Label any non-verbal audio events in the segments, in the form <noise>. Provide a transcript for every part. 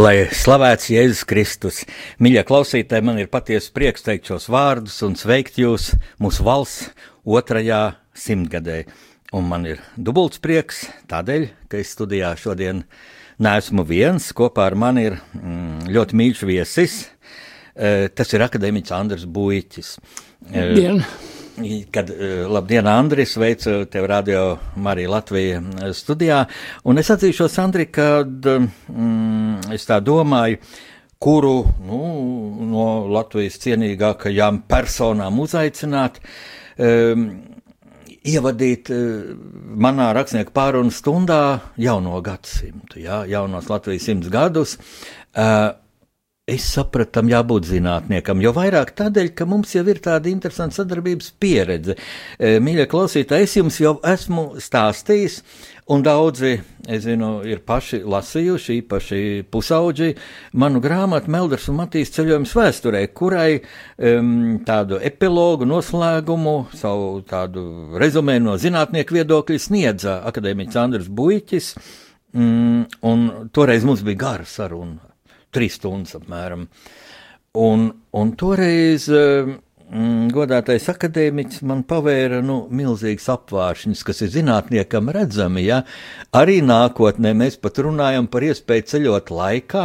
Lai slavēts Jēzus Kristus, mīļie klausītāji, man ir patiesa prieks teikt šos vārdus un sveikt jūs mūsu valsts otrajā simtgadē. Un man ir dubults prieks tādēļ, ka es studijā šodien neesmu viens. Kopā ar mani ir mm, ļoti mīļš viesis. E, tas ir akadēmiķis Andris Buļķis. E, Dien. Kad, e, labdien, Andris, sveicu tevi radio Marija Latvija studijā. Un es atzīšos, Andri, kad mm, es tā domāju, kuru nu, no Latvijas cienīgākajām personām uzaicināt. Um, ievadīt eh, manā rakstnieku pārunu stundā jauno gadsimtu, jā, jaunos Latvijas simts gadus. Uh, Es sapratu, tam jābūt zinātniekam, jo vairāk tādēļ, ka mums jau ir tāda interesanta sadarbības pieredze. Eh, mīļie klausītāji, es jums jau esmu stāstījis Un daudzi, es zinu, ir paši lasījuši, īpaši pusauģi, manu grāmatu Melders un Matīs ceļojums vēsturē, kurai um, tādu epilogu, noslēgumu, savu tādu rezumē no zinātnieku viedokļa sniedza akadēmiķis Andris Buļķis, um, un toreiz mums bija gara saruna, trīs stundas apmēram. Un, un toreiz um, Mm, godātais akadēmiķis man pavēra nu, milzīgs apvāršņus, kas ir zinātniekam redzami. Ja? Arī nākotnē mēs pat runājam par iespēju ceļot laikā,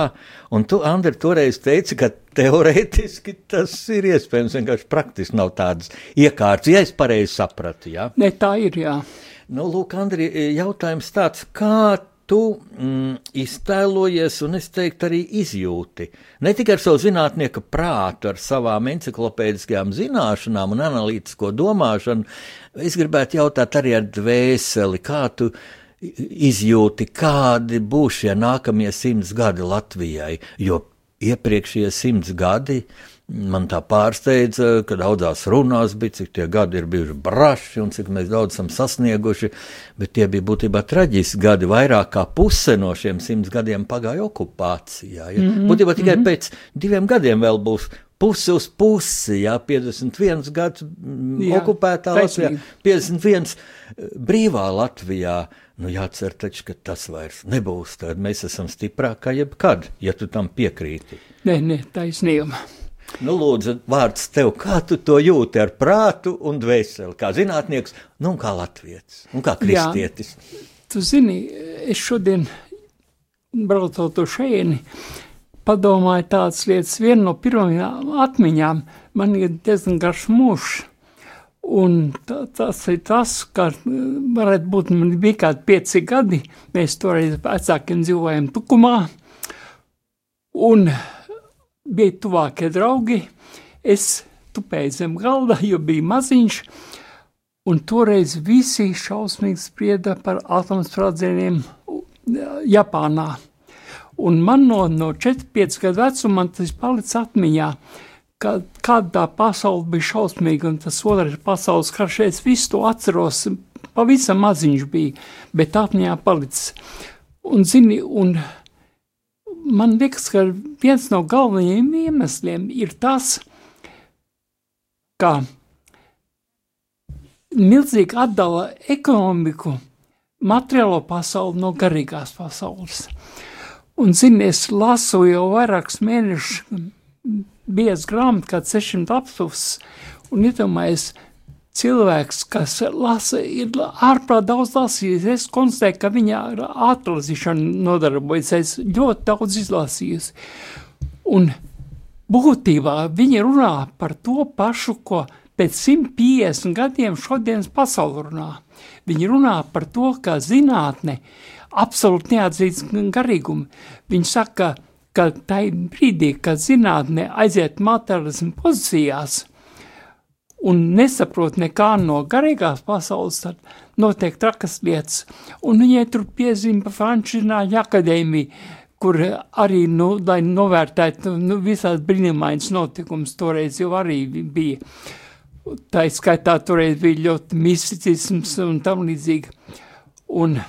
un tu, Andri, toreiz teici, ka teorētiski tas ir iespējams, vienkārši praktiski nav tādas iekārtas, ja es pareizi sapratu. Ja? Ne, tā ir, jā. Nu, lūk, Andri, jautājums tāds, kā tu mm, iztēlojies, un es teiktu, arī izjūti. Ne tikai ar savu zinātnieka prātu, ar savām encyklopēdiskajām zināšanām un analītisko domāšanu, es gribētu jautāt arī ar dvēseli, kā tu izjūti, kādi būs šie nākamie simts gadi Latvijai, jo iepriekšējie simts gadi Man tā pārsteidza, ka daudzās runās bija, cik tie gadi ir bijuši braši un cik mēs daudz esam sasnieguši, bet tie bija būtībā traģiski gadi. Vairāk kā puse no šiem simts gadiem pagāja okupācijā. Ja? Mm -hmm, būtībā tikai mm -hmm. pēc diviem gadiem vēl būs pusi uz pusi, jā, 51 gads jā, okupētā Latvijā, 51 brīvā Latvijā. Nu, jācer taču, ka tas vairs nebūs. Tad mēs esam stiprāki kā jebkad, ja tu tam piekrīti. Nē, nē, taisnība. Nu, lūdzu, vārds tev, kā tu to jūti ar prātu un dvēseli, kā zinātnieks, nu, un kā latviečs, un kā kristietis. Jā, tu zini, es šodien, braucot uz šejieni, padomāju tādas lietas. Viena no pirmajām atmiņām man ir diezgan garš mūžs. Un tā, tas ir tas, ka varētu būt, man bija kādi pieci gadi, mēs toreiz vecākiem dzīvojam Tukumā, un bija tuvākie draugi. Es tupēju zem galda, jo biju maziņš, un toreiz visi šausmīgi sprieda par atomsprādzieniem Japānā. Un man no, no 4-5 gadu vecuma tas palicis atmiņā, ka kāda pasaule bija šausmīga, un tas otrais pasaules karš, es visu to atceros, pavisam maziņš bija, bet atmiņā palicis. Un, zini, un man liekas, ka viens no galvenajiem iemesliem ir tas, ka milzīgi atdala ekonomiku, materiālo pasauli no garīgās pasaules. Un, zini, es lasu jau vairākus mēnešus, biezs grāmatu, kā 600 apstus, un iedomājies, cilvēks, kas lasa, ir ārprāt daudz lasījis. Es konstatēju, ka viņa ar atlasīšanu nodarbojas. Es ļoti daudz izlasījis. Un būtībā viņi runā par to pašu, ko pēc 150 gadiem šodienas pasauli runā. Viņi runā par to, ka zinātne absolūti neatzīst garīgumu. Viņi saka, ka tai brīdī, kad zinātne aiziet materiālismu pozīcijās un nesaprot nekā no garīgās pasaules, tad notiek trakas lietas. Un viņai tur Franču zinātņu akadēmiju, kur arī, nu, lai novērtētu nu, visās brīnumainas notikums toreiz jau arī bija. Tā skaitā toreiz bija ļoti misticisms un tam līdzīgi. Un,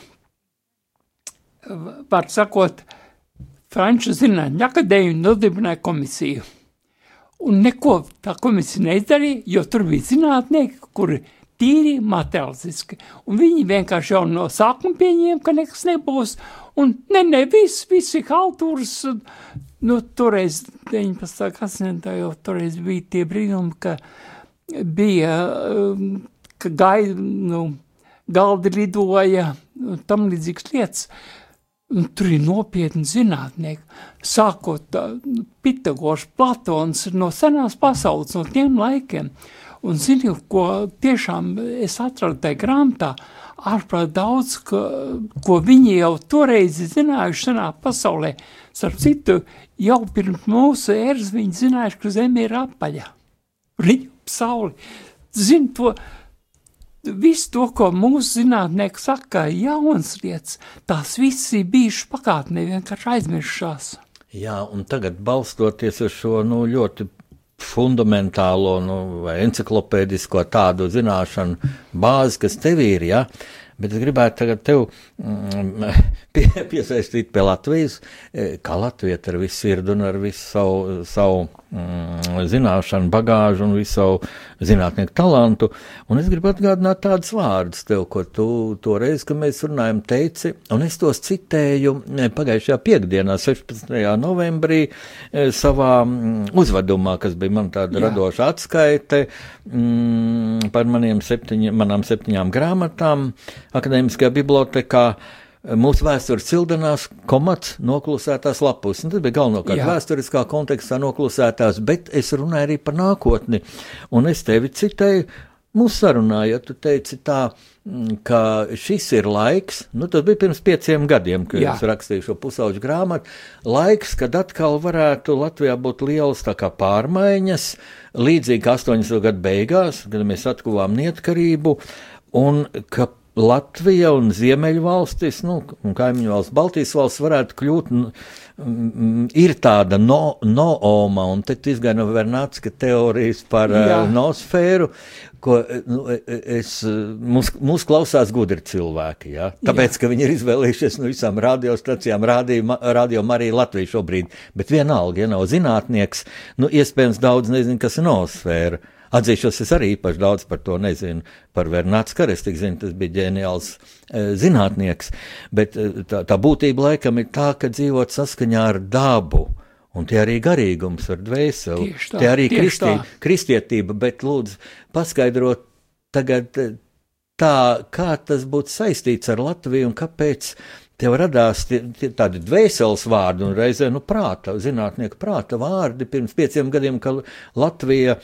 var sakot, Franču zinātņu akadēmiju nodibināja komisiju. Un neko tā komisija neizdarīja, jo tur bija zinātnieki, kuri tīri materiālistiski. Un viņi vienkārši jau no sākuma pieņēma, ka nekas nebūs. Un ne, ne, viss, visi haltūras, nu, toreiz 19. gadsimtā jau toreiz bija tie brīnumi, ka bija, um, ka gai, nu, galdi lidoja, tam līdzīgas lietas. Un tur ir nopietni zinātnieki, sākot uh, Pitagors, Platons no senās pasaules, no tiem laikiem. Un zini, ko tiešām es atradu tajā grāmatā, ārprāt daudz, ka, ko viņi jau toreiz zinājuši senā pasaulē. Starp citu, jau pirms mūsu ēras viņi zinājuši, ka Zeme ir apaļa. Viņi sauli. Zini to, visu to, ko mūsu zinātnieki saka, jaunas lietas, tās viss ir bijušas pagātnē, vienkārši aizmiršās. Jā, un tagad balstoties uz šo nu, ļoti fundamentālo nu, vai enciklopēdisko tādu zināšanu bāzi, kas tev ir, ja, bet es gribētu tagad tev mm, <laughs> pie, piesaistīt pie Latvijas, e, kā Latvija ar visu sirdi un ar visu savu, savu mm, zināšanu bagāžu un visu savu zinātnieku talantu. Un es gribu atgādināt tādus vārdus tev, ko tu toreiz, kad mēs runājam, teici, un es tos citēju pagājušajā piekdienā, 16. novembrī, e, savā mm, uzvedumā, kas bija man tāda Jā. radoša atskaite mm, par maniem septiņ, manām septiņām grāmatām akadēmiskajā bibliotekā mūsu vēstures cildenās komats noklusētās lapus. Un tas bija galvenokārt Jā. vēsturiskā kontekstā noklusētās, bet es runāju arī par nākotni. Un es tevi citēju mūsu sarunā, ja tu teici tā, mm, ka šis ir laiks, nu tas bija pirms pieciem gadiem, kad Jā. es rakstīju šo pusauģu grāmatu, laiks, kad atkal varētu Latvijā būt lielas tā kā pārmaiņas, līdzīgi 80. gadu beigās, kad mēs atkuvām neatkarību, un ka Latvija un Ziemeļvalstis, nu, un kaimiņu valsts, Baltijas valsts varētu kļūt, mm, ir tāda no, nooma, un te izgaina Vernātska teorijas par Jā. uh, nosfēru, ko nu, es, mūs, mūs klausās gudri cilvēki, ja? tāpēc, Jā. ka viņi ir izvēlējušies no visām radiostacijām, radio, radio arī Latviju šobrīd, bet vienalga, ja nav zinātnieks, nu, iespējams daudz nezinu, kas ir nosfēra. Atzīšos, es arī īpaši daudz par to nezinu. Par Vernāts Kares, tik zinu, tas bija ģeniāls e, zinātnieks, bet e, tā, tā būtība laikam ir tā, ka dzīvot saskaņā ar dabu. Un tie arī garīgums ar dvēseli. Tie arī kristi, kristietība, bet lūdzu paskaidrot tagad e, tā, kā tas būtu saistīts ar Latviju un kāpēc Tev radās tie, tie tādi dvēseles vārdi un reizē nu, prāta, zinātnieku prāta vārdi pirms pieciem gadiem, ka Latvija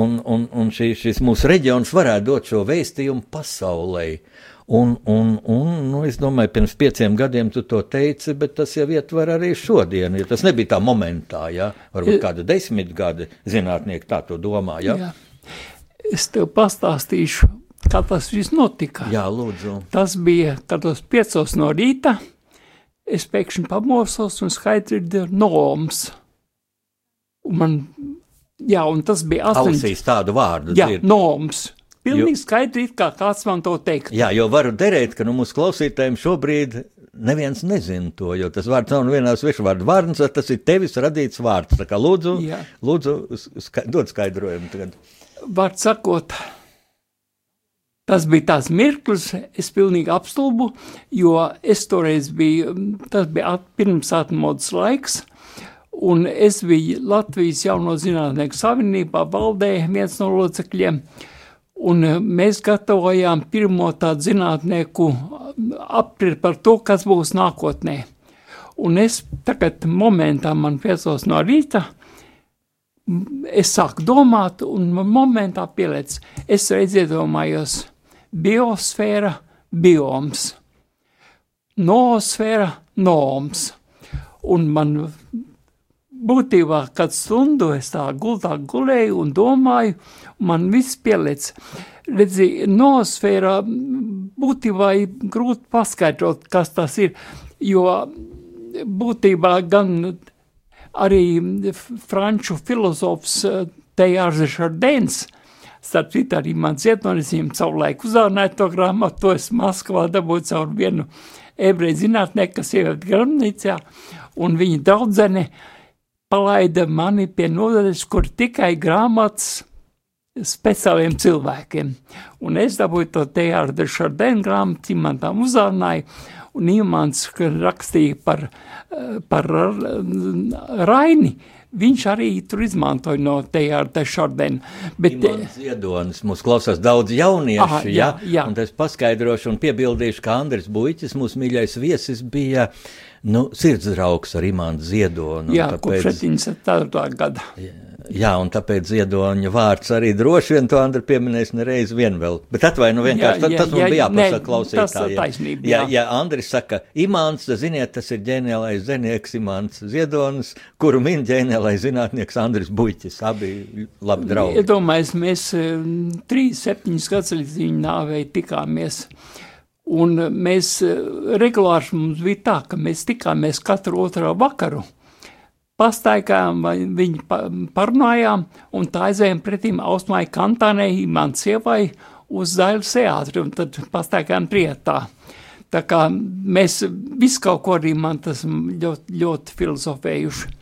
un, un, un šī, šis mūsu reģions varētu dot šo vēstījumu pasaulē. Un, un, un nu, es domāju, pirms pieciem gadiem tu to teici, bet tas jau ietver arī šodien. Ja tas nebija tā momentā, ja varbūt kādu desmit gadi zinātnieki tā to domā. Ja? Jā. Es tev pastāstīšu kā tas viss notika. Jā, lūdzu. Tas bija tādos piecos no rīta. Es pēkšņi pamosos un skaidri dzirdu noms. Un man, jā, un tas bija astoņi. Ausīs tādu vārdu. Jā, dzird. noms. Pilnīgi jo, skaidri, kā kāds man to teikt. Jā, jo varu derēt, ka nu mūsu klausītājiem šobrīd neviens nezina to, jo tas vārds nav vienā svešu vārdu vārds, tas ir tevis radīts vārds. Tā kā lūdzu, jā. lūdzu ska, dod skaidrojumu tagad. Vārds sakot, Tas bija tāds mirklis, es pilnīgi apstulbu, jo es toreiz biju, tas bija at, pirms atmodas laiks, un es biju Latvijas jauno zinātnieku savienībā valdē viens no locekļiem, un mēs gatavojām pirmo tādu zinātnieku aprit par to, kas būs nākotnē. Un es tagad momentā man piecos no rīta, es sāku domāt, un momentā pieliec, es reiz iedomājos, biosfēra, bioms, noosfēra, noms. Un man būtībā, kad stundu es tā gultā gulēju un domāju, man viss pieliec. Redzi, noosfērā būtībā ir grūti paskaidrot, kas tas ir, jo būtībā gan arī franču filozofs Tejārs Šardēns, starp citu arī man cietonis, viņam savulaik uzārnāja to grāmatu, to es Maskavā dabūju caur vienu ebreju zinātnieku, kas ievēt grāmatnīcā, un viņa draudzene palaida mani pie nodaļas, kur tikai grāmatas speciāliem cilvēkiem. Un es dabūju to Tejārda Šardēna grāmatu, man tam uzārnāja, un Imants rakstīja par, par Raini, viņš arī tur izmantoja no Tejārda Šardēna. Bet Imants Ziedonis, mūs klausās daudz jauniešu, Aha, jā, jā, jā. un es paskaidrošu un piebildīšu, ka Andris Buiķis, mūsu mīļais viesis, bija nu, sirdsdraugs ar Imantu Ziedonu. Jā, tāpēc... kopš 74. gada. Jā. Jā, un tāpēc ziedoņa vārds arī droši vien to Andri pieminēs nereiz vien vēl. Bet atvainu vienkārši, jā, jā, tas man jā, bija jāpasaka klausītājiem. Taisnība, jā, jā, Andris saka, Imants, ziniet, tas ir ģeniālais zinieks Imants Ziedonis, kuru min ģeniālais zinātnieks Andris Buļķis, abi labi draugi. Iedomājies, mēs eh, trīs, septiņus gadus līdz viņa nāvei tikāmies. Un mēs eh, regulāri mums bija tā, ka mēs tikāmies katru otro vakaru pastaigājām, viņi parunājām, un tā aizējām pretīm Ausmai Kantānei, man sievai, uz Zailes teātri, un tad pastaigājām prietā. Tā kā mēs visu kaut ko arī man tas ļoti, ļoti filozofējuši.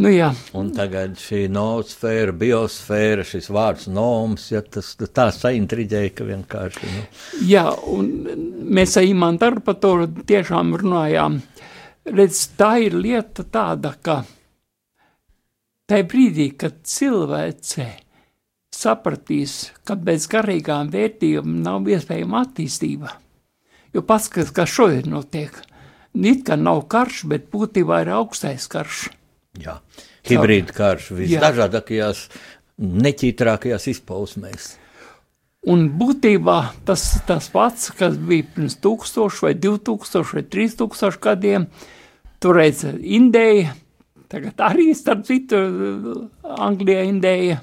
Nu, jā. Un tagad šī noosfēra, biosfēra, šis vārds noms, ja tas tā saintriģēja, ka vienkārši. Nu. Jā, un mēs ar Imantaru par to tiešām runājām. Uh, redz, tā ir lieta tāda, ka tajā brīdī, kad cilvēce sapratīs, ka bez garīgām vērtībām nav iespējama attīstība, jo paskatās, kas šodien notiek, it kā nav karš, bet būtībā ir augstais karš. Jā, hibrīda karš visdažādākajās, neķītrākajās izpausmēs. Un būtībā tas tas pats, kas bija pirms 1000 vai 2000 vai 3000 gadiem, toreiz Indēja, tagad arī starp citu Anglijā Indēja.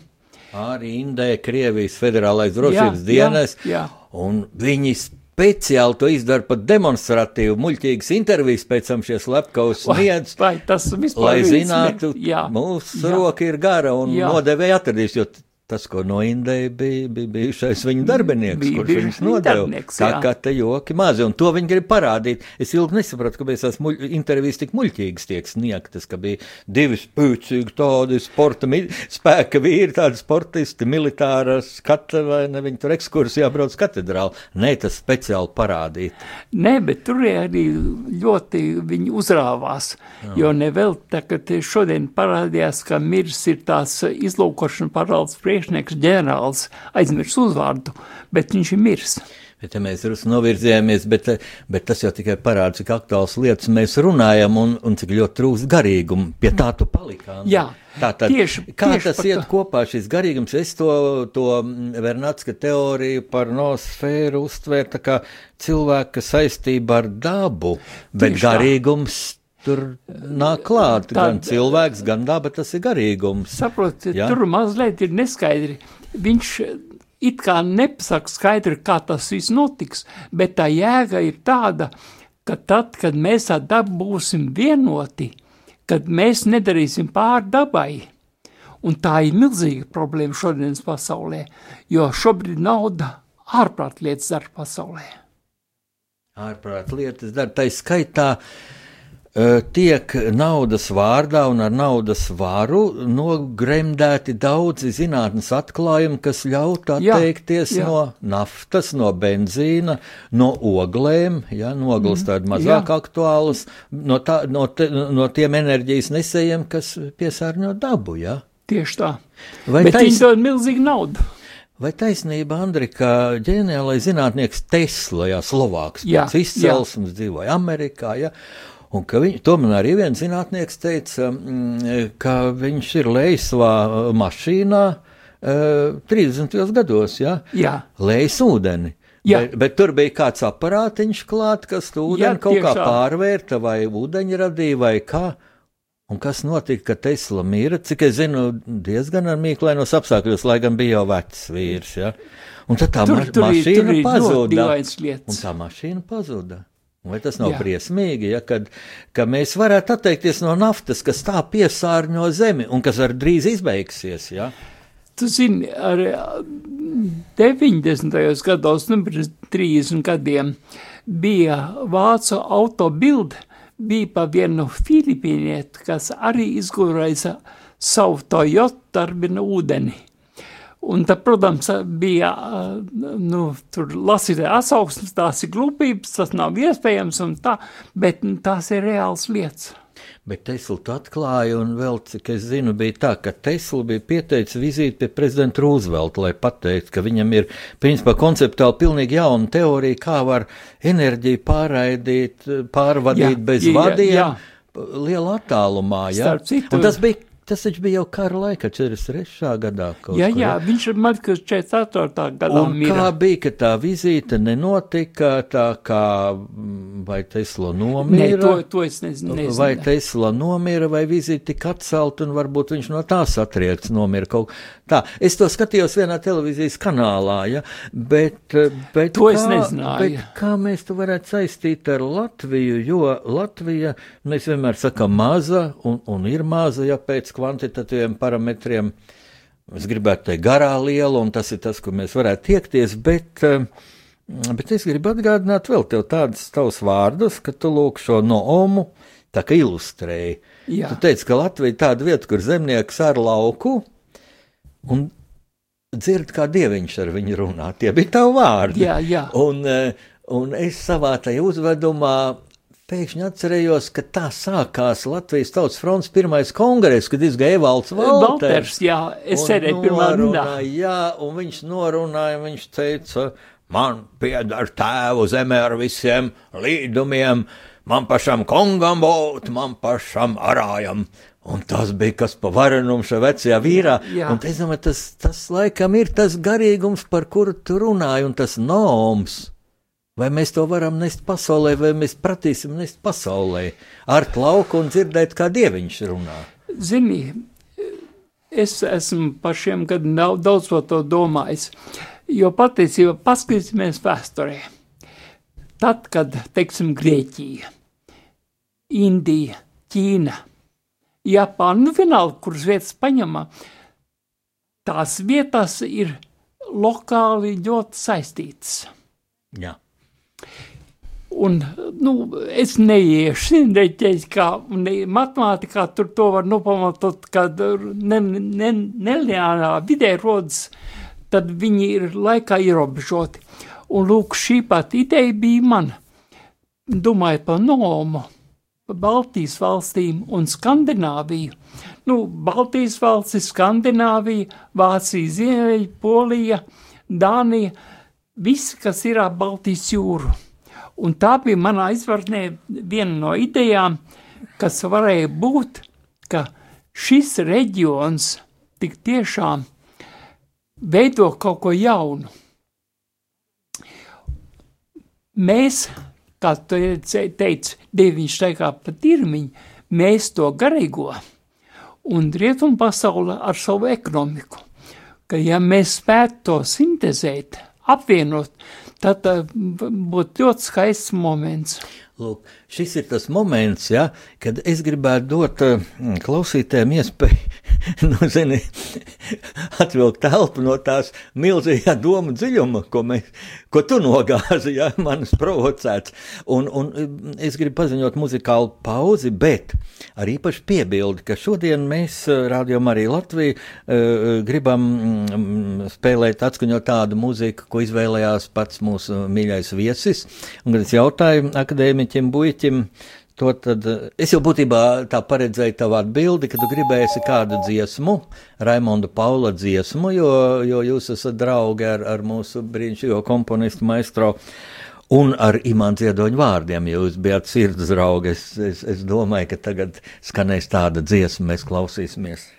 Arī Indēja, Krievijas federālais drošības dienas, jā, jā. un viņi speciāli to izdara pat demonstratīvi, muļķīgas intervijas pēc tam šie slepkavas sniedz, vai, tas vispār lai zinātu, jā, mūsu jā. roka ir gara un jā. nodevēja atradīs, jo Tas, ko no Indijas bija, bija bijušais viņa darbinieks, bija, kurš viņus nodeva. Tā kā te joki mazi, un to viņi grib parādīt. Es ilgi nesapratu, kāpēc tās muļ, intervijas tik muļķīgas tiek sniegtas, ka bija divi spēcīgi tādi sporta spēka vīri, tādi sportisti, militāras skata vai ne, viņi tur ekskursijā brauc katedrāli. Nē, tas speciāli parādīt. Nē, bet tur arī ļoti viņi uzrāvās, Jā. jo nevēl, tā, kad šodien parādījās, ka mirs ir tās izlūkošana parāds priekš priekšnieks ģenerālis aizmirs uzvārdu, bet viņš ir mirs. Bet ja mēs novirzījāmies, bet, bet tas jau tikai parāda, cik aktuāls lietas mēs runājam un, un cik ļoti trūkst garīgumu. Pie tā tu palikā. Jā, tā tad, tieši, kā tieši tas iet to. kopā, šis garīgums? Es to, to Vernatska teoriju par nosfēru uztvēru tā kā cilvēka saistība ar dabu, bet tieši garīgums tā tur nāk klāt. Tad, gan cilvēks, gan daba, tas ir garīgums. Saprotiet, ja? tur mazliet ir neskaidri. Viņš it kā nepasaka skaidri, kā tas viss notiks, bet tā jēga ir tāda, ka tad, kad mēs ar dabu būsim vienoti, kad mēs nedarīsim pār dabai, un tā ir milzīga problēma šodienas pasaulē, jo šobrīd nauda ārprāt lietas dara pasaulē. Ārprāt lietas dara, tā skaitā uh, tiek naudas vārdā un ar naudas varu nogremdēti daudzi zinātnes atklājumi, kas ļautu atteikties jā, jā. no naftas, no benzīna, no oglēm, ja, no ogles mm, tādas mazāk jā. aktuālas, no, tā, no, te, no tiem enerģijas nesējiem, kas piesārņo dabu. Ja. Tieši tā. Vai Bet tais... viņi dod milzīgu naudu. Vai taisnība, Andri, ka ģeniālais zinātnieks Tesla, jā, Slovāks, jā, pēc izcelsmes dzīvoja Amerikā, ja, Un ka viņ, to man arī viens zinātnieks teica, mm, ka viņš ir lejis savā mašīnā uh, 30. gados, ja? Jā. lejis ūdeni. Jā. Bet, bet tur bija kāds aparātiņš klāt, kas ūdeni Jā, kaut kā tā. pārvērta vai ūdeņi radīja vai kā. Un kas notika, kad Tesla mīra? Cik es zinu, diezgan ar mīklainos apstākļos, lai gan bija jau vecs vīrs. Ja? Un tad tā Tur- ma tur mašīna tur pazuda. Un tā mašīna pazuda. Vai tas nav Jā. briesmīgi, ja, kad, ka mēs varētu atteikties no naftas, kas tā piesārņo zemi un kas var drīz izbeigsies? Ja? Tu zini, ar ā, 90. gados, nu, pirms 30 gadiem, bija vācu autobilde, bija pa vienu filipīnieti, kas arī izgudroja savu Toyota darbina ūdeni. Un tad, protams, bija, ā, nu, tur lasīt atsauksmes, tās ir glupības, tas nav iespējams un tā, bet nu, tās ir reāls lietas. Bet Tesla to atklāja, un vēl, cik es zinu, bija tā, ka Tesla bija pieteicis vizīti pie prezidenta Roosevelta, lai pateiktu, ka viņam ir, principā, konceptuāli pilnīgi jauna teorija, kā var enerģiju pārraidīt, pārvadīt Jā, bez jā, vadiem jā. lielā attālumā. Ja? Tas bija, tas taču bija jau kara laikā, 43. gadā. Jā, kur, jā, viņš ir Markus 44. gadā mirā. kā bija, ka tā vizīte nenotika tā kā, mm, vai Tesla nomira? Nē, to, to es nezinu. nezinu. Vai Tesla nomira, vai vizīte tika atcelta, un varbūt viņš no tās atriekts nomira kaut tā. Es to skatījos vienā televīzijas kanālā, ja, bet, eh, bet, To es kā, nezināju. bet kā mēs to varētu saistīt ar Latviju, jo Latvija, mēs vienmēr sakam maza, un, un ir maza, ja pēc kvantitatīviem parametriem, es gribētu teikt garā liela, un tas ir tas, kur mēs varētu tiekties, bet, eh, bet es gribu atgādināt vēl tev tādus tavus vārdus, ka tu lūk šo no omu, tā kā ilustrēji. Jā. Tu teici, ka Latvija ir tāda vieta, kur zemnieks ar lauku un dzird, kā dieviņš ar viņu runā. Tie bija tavi vārdi. Jā, jā. Un, eh, un es savā tajā uzvedumā pēkšņi atcerējos, ka tā sākās Latvijas Tautas fronts pirmais kongress, kad izgāja Evalds Valters. Valters, jā, es sēdēju pirmā norunāja, Jā, un viņš norunāja, viņš teica, man pieder tēvu zemē ar visiem līdumiem, man pašam kongam būt, man pašam arājam. Un tas bija kas pa varenumu šajā vecajā vīrā. Jā. Un es domāju, tas, tas laikam ir tas garīgums, par kuru tu runāji, un tas noms. Vai mēs to varam nest pasaulē, vai mēs pratīsim nest pasaulē, ar lauku un dzirdēt, kā dieviņš runā. Zini, es esmu par šiem gadiem daudz, to domājis. Jo patiesībā paskatīsimies vēsturē. Tad, kad, teiksim, Grieķija, Indija, Ķīna, Japāna, nu vienalga, kuras vietas paņemā, tās vietas ir lokāli ļoti saistītas. Jā. Un, nu, es neiešu <laughs> reģēt, kā ne, matemātikā tur to var nopamatot, kad ne, ne, nelielā vidē rodas, tad viņi ir laikā ierobežoti. Un lūk, šī pat ideja bija man, domājot par Nomu, Baltijas valstīm un Skandināviju. Nu, Baltijas valstis, Skandināvija, Vācija, Ziemeļa, Polija, Dānija, visi, kas ir ap Baltijas jūru. Un tā bija manā izpratnē viena no idejām, kas varēja būt, ka šis reģions tik tiešām veido kaut ko jaunu. Mēs, kā tu teici, deviņš taikā pa tirmiņu, mēs to garīgo un rietumu pasauli ar savu ekonomiku. Ka ja mēs spētu to sintezēt, apvienot, tad būtu ļoti skaists moments. Lūk, šis ir tas moments, ja, kad es gribētu dot uh, klausītājiem iespēju <laughs> nu, zini, <laughs> atvilkt telpu no tās milzīgā domu dziļuma, ko, mēs, ko tu nogāzi, ja <laughs> manis provocēts. Un, un es gribu paziņot muzikālu pauzi, bet ar īpaši piebildi, ka šodien mēs, rādījām arī Latviju, uh, gribam mm, spēlēt, atskaņot tādu mūziku, ko izvēlējās pats mūsu mīļais viesis. Un, kad es jautāju akadēmiķim Buiķim, To tad es jau būtībā tā paredzēju tavu atbildi, ka tu gribēsi kādu dziesmu, Raimonda Paula dziesmu, jo, jo jūs esat draugi ar, ar mūsu brīnišķīgo komponistu maestro. Un ar imānu ziedoņu vārdiem jūs bijat sirds draugi. Es, es, es domāju, ka tagad skanēs tāda dziesma, mēs klausīsimies.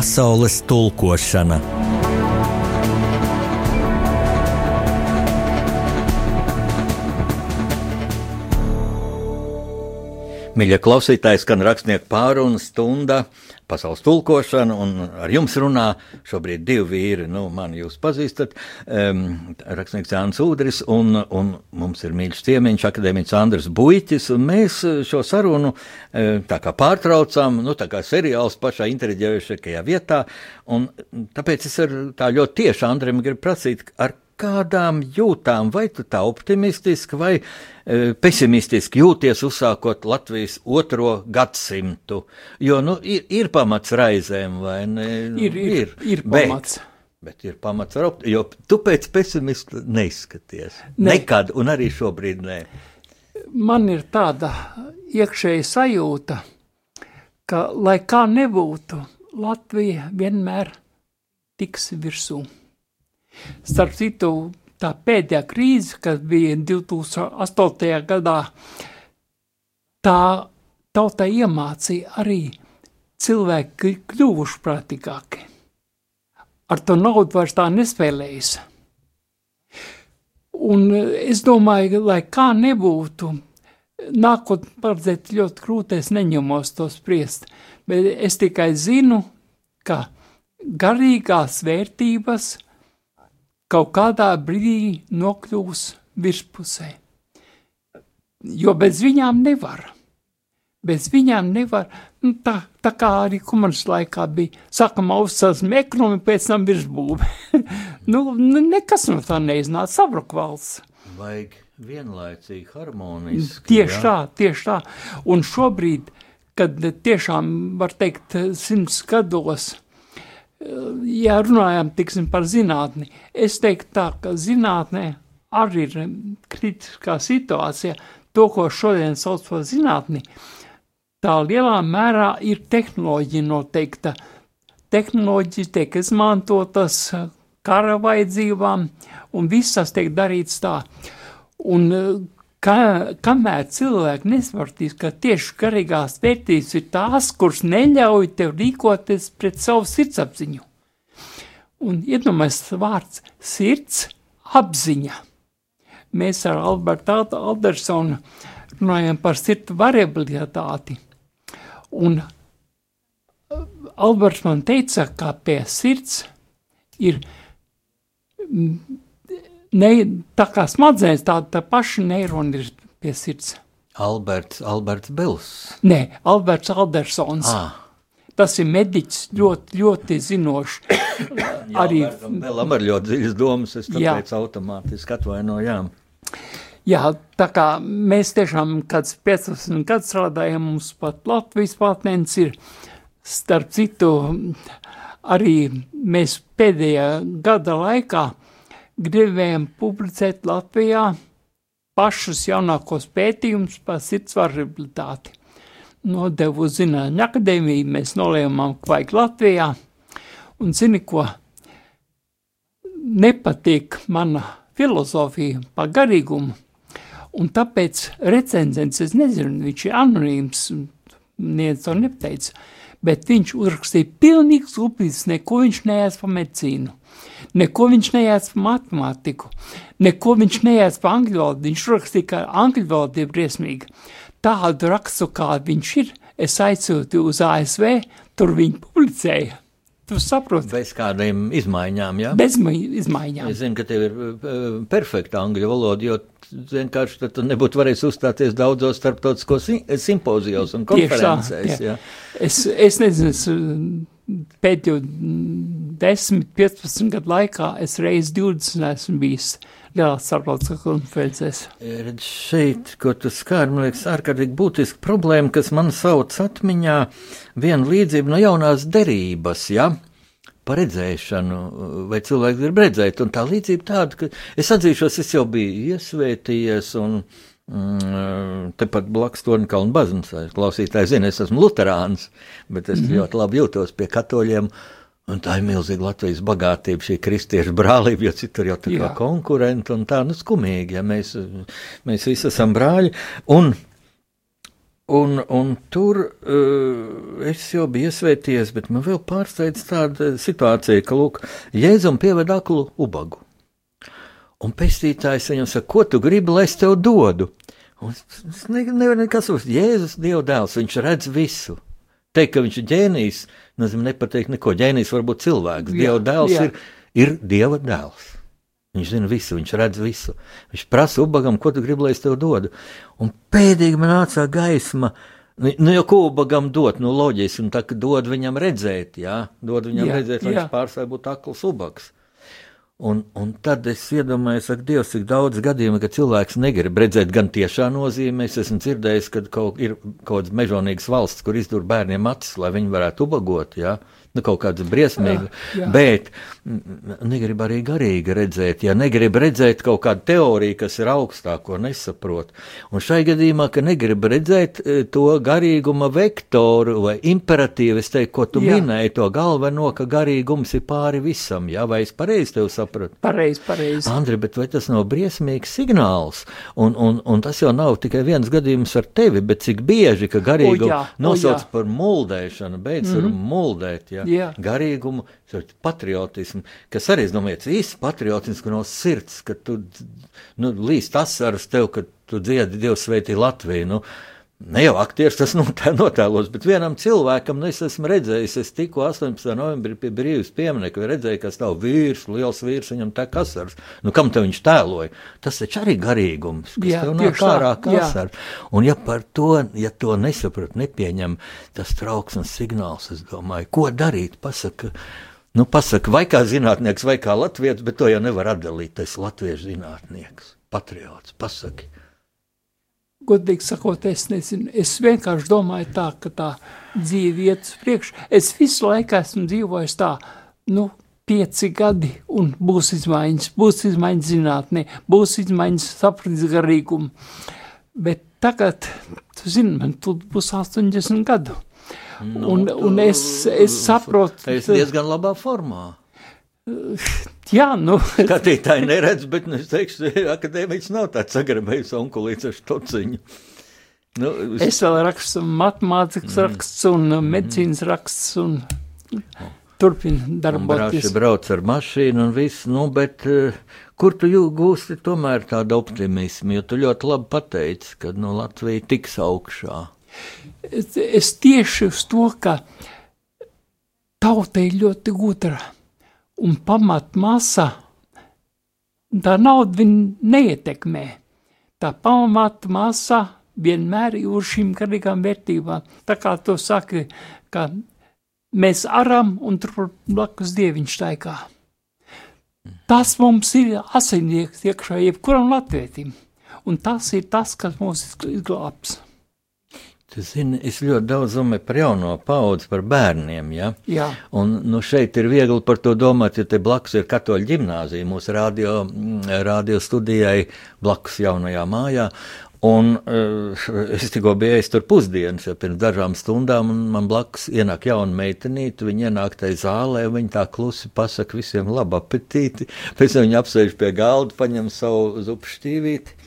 Pasaules tulkošana. Mīļie klausītāji, skan rakstnieku pārunu stunda pasaules tulkošanu, un ar jums runā šobrīd divi vīri. Nu, man jūs pazīstat, um, rakstnieks Jānis Udris, un, un mums ir mīļš ciemiņš, akadēmiķis Andris Buiķis, un mēs šo sarunu uh, tā kā pārtraucām, nu, tā kā seriāls pašā inteliģējušākajā vietā, un tāpēc es ar tā ļoti tieši Andrim gribu prasīt, ar kādām jūtām, vai tu tā optimistiski vai pesimistiski jūties uzsākot Latvijas otro gadsimtu? Jo, nu, ir, ir pamats raizēm, vai ne? Ir, ir, ir, ir pamats. Bet, bet ir pamats ar optimismu, jo tu pēc pesimista neizskaties. Ne. Nekad, un arī šobrīd nē. Man ir tāda iekšēja sajūta, ka, lai kā nebūtu, Latvija vienmēr tiks virsū. Starp citu, tā pēdējā krīze, kas bija 2008. gadā, tā tautai iemācīja arī cilvēki kļuvuši prātīgāki. Ar to naudu vairs tā nespēlējas. Un es domāju, lai kā nebūtu, nākotnē paredzēt ļoti grūti, es neņemos to spriest, bet es tikai zinu, ka garīgās vērtības – kaut kādā brīdī nokļūs virspusē. Jo bez viņām nevar. Bez viņām nevar, nu, tā, tā kā arī kumanas laikā bija, sākumā uzsāsme ekonomi, pēc tam virsbūve. <laughs> nu, nekas no tā neiznāca, sabruk valsts. Vajag vienlaicīgi harmoniski. Tieši jā. tā, tieši tā. Un šobrīd, kad tiešām, var teikt, simts gados, ja runājam tiksim, par zinātni, es teiktu tā, ka zinātnē arī ir kritiskā situācija. To, ko šodien sauc par zinātni, tā lielā mērā ir tehnoloģija noteikta. Tehnoloģijas tiek izmantotas kara vajadzībām, un viss tas tiek darīts tā. Un ka, kamēr cilvēki nesapratīs, ka tieši garīgās vērtības ir tās, kuras neļauj tev rīkoties pret savu sirdsapziņu. Un iedomājieties vārds sirds apziņa. Mēs ar Albertu Aldersonu runājam par sirds variabilitāti. Un Alberts man teica, ka pie sirds ir ne, tā kā smadzenes, tā, tā paša neironi ir pie sirds. Alberts, Alberts Bils. Nē, Alberts Aldersons. Ah. Tas ir mediķis ļoti, ļoti zinošs. <coughs> Arī Belam ar ļoti dziļas domas, es tāpēc jā. automātiski atvainojām. Jā, tā kā mēs tiešām kāds 15 gadus strādājam, mums pat Latvijas patents ir, starp citu, arī mēs pēdējā gada laikā gribējām publicēt Latvijā pašus jaunākos pētījumus par sirds variabilitāti. Nodevu zinātņu akadēmiju, mēs nolēmām, ka vajag Latvijā, un zini, ko? Nepatīk mana filozofija par garīgumu, un tāpēc recenzents, es nezinu, viņš ir anonīms, neviens to nepateica, bet viņš uzrakstīja pilnīgs upītis, neko viņš neēs par medicīnu, neko viņš neēs par matemātiku, neko viņš neēs par angļu valodu, viņš uzrakstīja, ka angļu valoda ir briesmīga. Tādu rakstu, kādu viņš ir, es aizsūtu uz ASV, tur viņi publicēja. Tu saproti? Bez kādiem izmaiņām, jā? Bez izmaiņām. Es zinu, ka tev ir uh, perfekta angļu valoda, jo vienkārši tad tu nebūtu varējis uzstāties daudzos starptautiskos simpozijos un konferencēs. Tā, jā. Es, es nezinu, es pēdējo 10, 15 gadu laikā es reiz 20 esmu bijis lielās starptautiskās konferencēs. Redz šeit, ko tu skāri, man liekas, ārkārtīgi būtiska problēma, kas man sauc atmiņā vienu līdzību no jaunās derības, ja? par redzēšanu, vai cilvēks grib redzēt. Un tā līdzība tāda, ka es atzīšos, es jau biju iesvētījies un mm, tepat blakus Torņkalnu baznīcā. Klausītāji zina, es esmu luterāns, bet es mm -hmm. ļoti labi jūtos pie katoļiem. Un tā ir milzīga Latvijas bagātība, šī kristiešu brālība, jo citur jau tā kā konkurenti un tā, nu, skumīgi, ja mēs, mēs visi esam brāļi. Un Un, un tur uh, es jau biju iesvēties, bet man vēl pārsteidz tāda situācija, ka, lūk, Jēzum pieved aklu ubagu. Un pestītājs viņam saka, ko tu gribi, lai es tev dodu? Un es nevaru nekas uz Jēzus Dieva dēls, viņš redz visu. Teikt, ka viņš ir ģēnijs, nozīmē nepateikt neko. Ģēnijs var būt cilvēks, jā, Dieva dēls jā. ir, ir Dieva dēls. Viņš zina visu, viņš redz visu. Viņš prasa ubagam, ko tu gribi, lai es tev dodu. Un pēdīgi man nāca gaisma. Nu, jau ko ubagam dot, nu loģiski, un tā, ka dod viņam redzēt, jā, dod viņam jā, redzēt, lai jā. viņš pārstāj būt akls ubags. Un, un tad es iedomājos, ka Dievs ir daudz gadījumu, ka cilvēks negrib redzēt gan tiešā nozīmē. Es esmu dzirdējis, ka kaut, ir kaut kādas mežonīgas valsts, kur izdur bērniem acis, lai viņi varētu ubagot. Ja? Nu, kaut kāda briesmīga, jā, jā. bet negrib arī garīgi redzēt, ja negrib redzēt kaut kādu teoriju, kas ir augstāko, nesaprot. Un šai gadījumā, ka negrib redzēt e, to garīguma vektoru vai imperatīvu, es teiktu, ko tu jā. minēji, to galveno, ka garīgums ir pāri visam, jā, vai es pareizi tev sapratu? Pareizi, pareizi. Andri, bet vai tas nav briesmīgs signāls? Un, un, un tas jau nav tikai viens gadījums ar tevi, bet cik bieži, ka garīgumu nosauc par muldēšanu, beidz mm -hmm. ar muldēt, jā ja? Jā. garīgumu, patriotismu, kas arī, es domāju, īsts patriotisms no sirds, ka tu nu, līst asaras tev, ka tu dziedi Dievs sveitī Latviju. Nu, Ne jau aktieris tas <laughs> notēlos, bet vienam cilvēkam, nu, es esmu redzējis, es tikko 18. novembrī pie brīvības pieminiekta redzēju, ka stāv vīrs, liels vīrs, viņam tā kasars. Nu, kam te viņš tēloja? Tas taču arī garīgums, kas jā, tev nāk ārā kasars. Un ja par to, ja to nesaprat, nepieņem tas trauksmes signāls, es domāju, ko darīt, pasaka. Nu, pasaka, vai kā zinātnieks, vai kā latviečs, bet to jau nevar atdalīt. Tas latviešu zinātnieks, patriots, pasaki godīgi sakot, es nezinu. Es vienkārši domāju tā, ka tā dzīve iet uz priekšu. Es visu laiku esmu dzīvojis tā, nu, pieci gadi, un būs izmaiņas, būs izmaiņas zinātnē, būs izmaiņas sapratnes garīgumu. Bet tagad, tu zini, man tu būs 80 gadu. Nu, un, un es, es saprotu. Es diezgan labā formā. <laughs> Jā, nu. Skatītāji neredz, bet nu, es teikšu, <laughs> akadēmiķis nav tāds sagrabējis onkulīts ar tociņu. Nu, es... es vēl rakstu matemātikas mm. raksts un mm. medicīnas raksts un turpinu darboties. Brauci brauc ar mašīnu un viss, nu, bet uh, kur tu gūsti tomēr tādu optimismu, jo tu ļoti labi pateici, ka no nu, Latvija tiks augšā. Es, es tieši uz to, ka tauta ir ļoti gudra un pamatmasa, tā nauda viņu neietekmē. Tā pamatmasa vienmēr ir uz šīm garīgām vērtībām. Tā kā to saka, ka mēs aram un tur blakus dieviņš taikā. Tas mums ir asinieks iekšā jebkuram latvietim, un tas ir tas, kas mūs izglābs. Tu zini, es ļoti daudz domāju par jauno paudzi, par bērniem. Ja? Jā. Un nu, šeit ir viegli par to domāt, ja te blakus ir katoļu ģimnāzija mūsu radio, radio studijai, blakus jaunajā mājā. Un uh, es tikko biju ēst tur pusdienas, jau pirms dažām stundām, un man blakus ienāk jauna meitenīte. Viņa ienāk tajā zālē, viņa tā klusi pasaka visiem labu apetīti. Pēc tam viņa apsēž pie galda, paņem savu zupu šķīvīti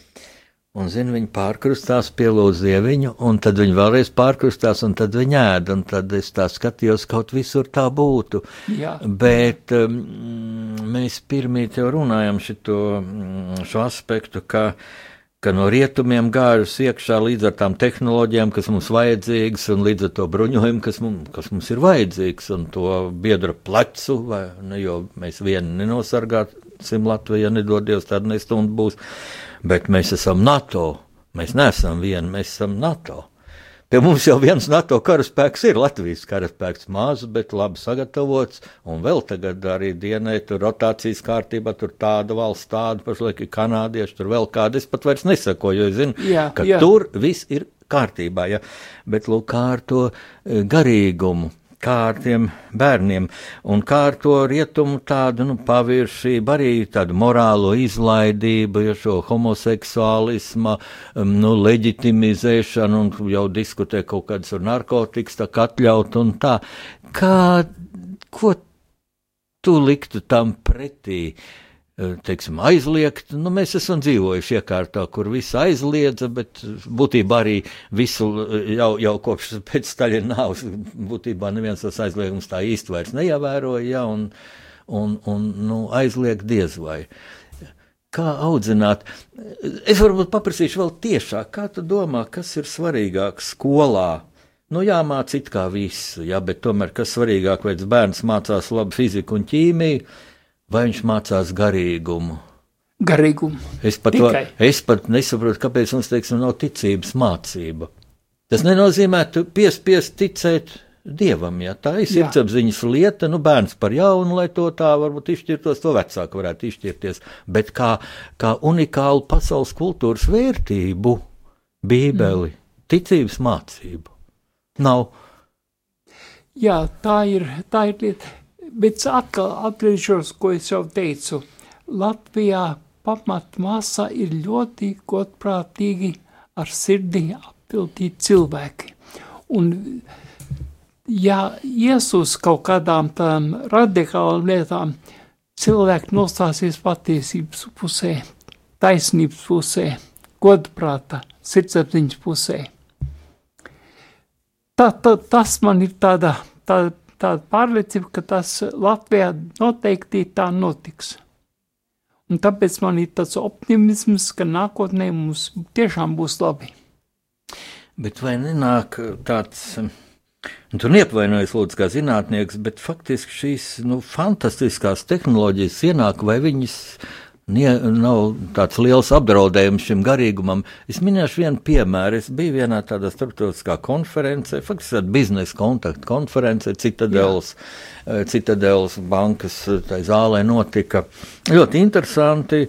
Un, zini, viņi pārkrustās, pielūdz dieviņu, un tad viņi vēlreiz pārkrustās, un tad viņi ēd, un tad es tā skatījos, kaut visur tā būtu. Jā. Bet um, mēs pirmīt jau runājam šito, mm, šo aspektu, ka, ka no rietumiem gājusi iekšā līdz ar tām tehnoloģijām, kas mums vajadzīgas, un līdz ar to bruņojumu, kas mums, kas mums ir vajadzīgs, un to biedra plecu, vai, ne, jo mēs vieni nenosargāsim Latviju, ja nedodies, tad nestundu būs bet mēs esam NATO. Mēs neesam vieni, mēs esam NATO. Pie mums jau viens NATO karaspēks ir Latvijas karaspēks, mazs, bet labi sagatavots, un vēl tagad arī dienē tur rotācijas kārtībā, tur tāda valsts, tāda pašlaik ir kanādieši, tur vēl kāda, es pat vairs nesakoju, jo es zinu, Jā, ka jā. tur viss ir kārtībā, ja, bet lūk kā ar to eh, garīgumu kā ar tiem bērniem, un kā ar to rietumu tādu nu, paviršību, arī tādu morālo izlaidību, ja šo homoseksuālisma um, nu, leģitimizēšanu, un jau diskutē kaut kādas narkotikas, tā kā atļaut un tā. Kā, ko tu liktu tam pretī? Eh, teiksim, aizliegt. Nu, mēs esam dzīvojuši iekārtā, kur viss aizliedza, bet būtībā arī visu eh, jau, jau kopš pēc Staļina nāves <laughs> būtībā neviens tas aizliegums tā īsti vairs neievēroja, ja, un, un, un nu, aizliegt diez vai. Kā audzināt? Es varbūt paprasīšu vēl tiešāk, kā tu domā, kas ir svarīgāk skolā? Nu, jāmāc it kā visu, jā, bet tomēr kas svarīgāk, vai bērns mācās labu fiziku un ķīmiju, vai viņš mācās garīgumu. Garīgumu. Es pat, var, es pat nesaprotu, kāpēc mums teiksim, nav ticības mācība. Tas nenozīmē, piespiest ticēt dievam. Ja? Tā ir sirdsapziņas lieta. Nu, bērns par jaunu, lai to tā varbūt izšķirtos, to vecāki varētu izšķirties. Bet kā, kā unikālu pasaules kultūras vērtību, Bībeli, mm. ticības mācību nav. Jā, tā ir, tā ir lieta. Bet atkal atgriežos, ko es jau teicu. Latvijā pamatmasa ir ļoti godprātīgi ar sirdi appildīti cilvēki. Un, ja ies uz kaut kādām tām radikālām lietām, cilvēki nostāsies patiesības pusē, taisnības pusē, godprāta, sirdsapziņas pusē. Tā, tā, tas man ir tāda, tāda, tāda pārliecība, ka tas Latvijā noteikti tā notiks. Un tāpēc man ir tāds optimisms, ka nākotnē mums tiešām būs labi. Bet vai nenāk tāds, un tu neapvainojies, lūdzu, kā zinātnieks, bet faktiski šīs nu, fantastiskās tehnoloģijas ienāk, vai viņas nie, nav tāds liels apdraudējums šim garīgumam? Es minēšu vienu piemēru. Es biju vienā tādā starptautiskā konferencē, faktiski tāda biznesa kontakta konferencē, Citadels, Citadels bankas zālē notika. Ļoti interesanti.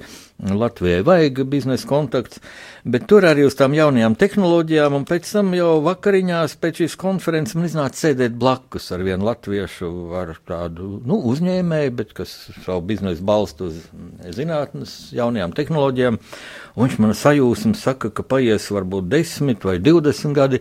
Latvijai vajag biznesa kontakts, bet tur arī uz tām jaunajām tehnoloģijām, un pēc tam jau vakariņās pēc šīs konferences man iznāca sēdēt blakus ar vienu latviešu, ar tādu nu, uzņēmēju, bet kas savu biznesu balstu uz zinātnes jaunajām tehnoloģijām. Un viņš man sajūsmu saka, ka paies varbūt 10 vai 20 gadi.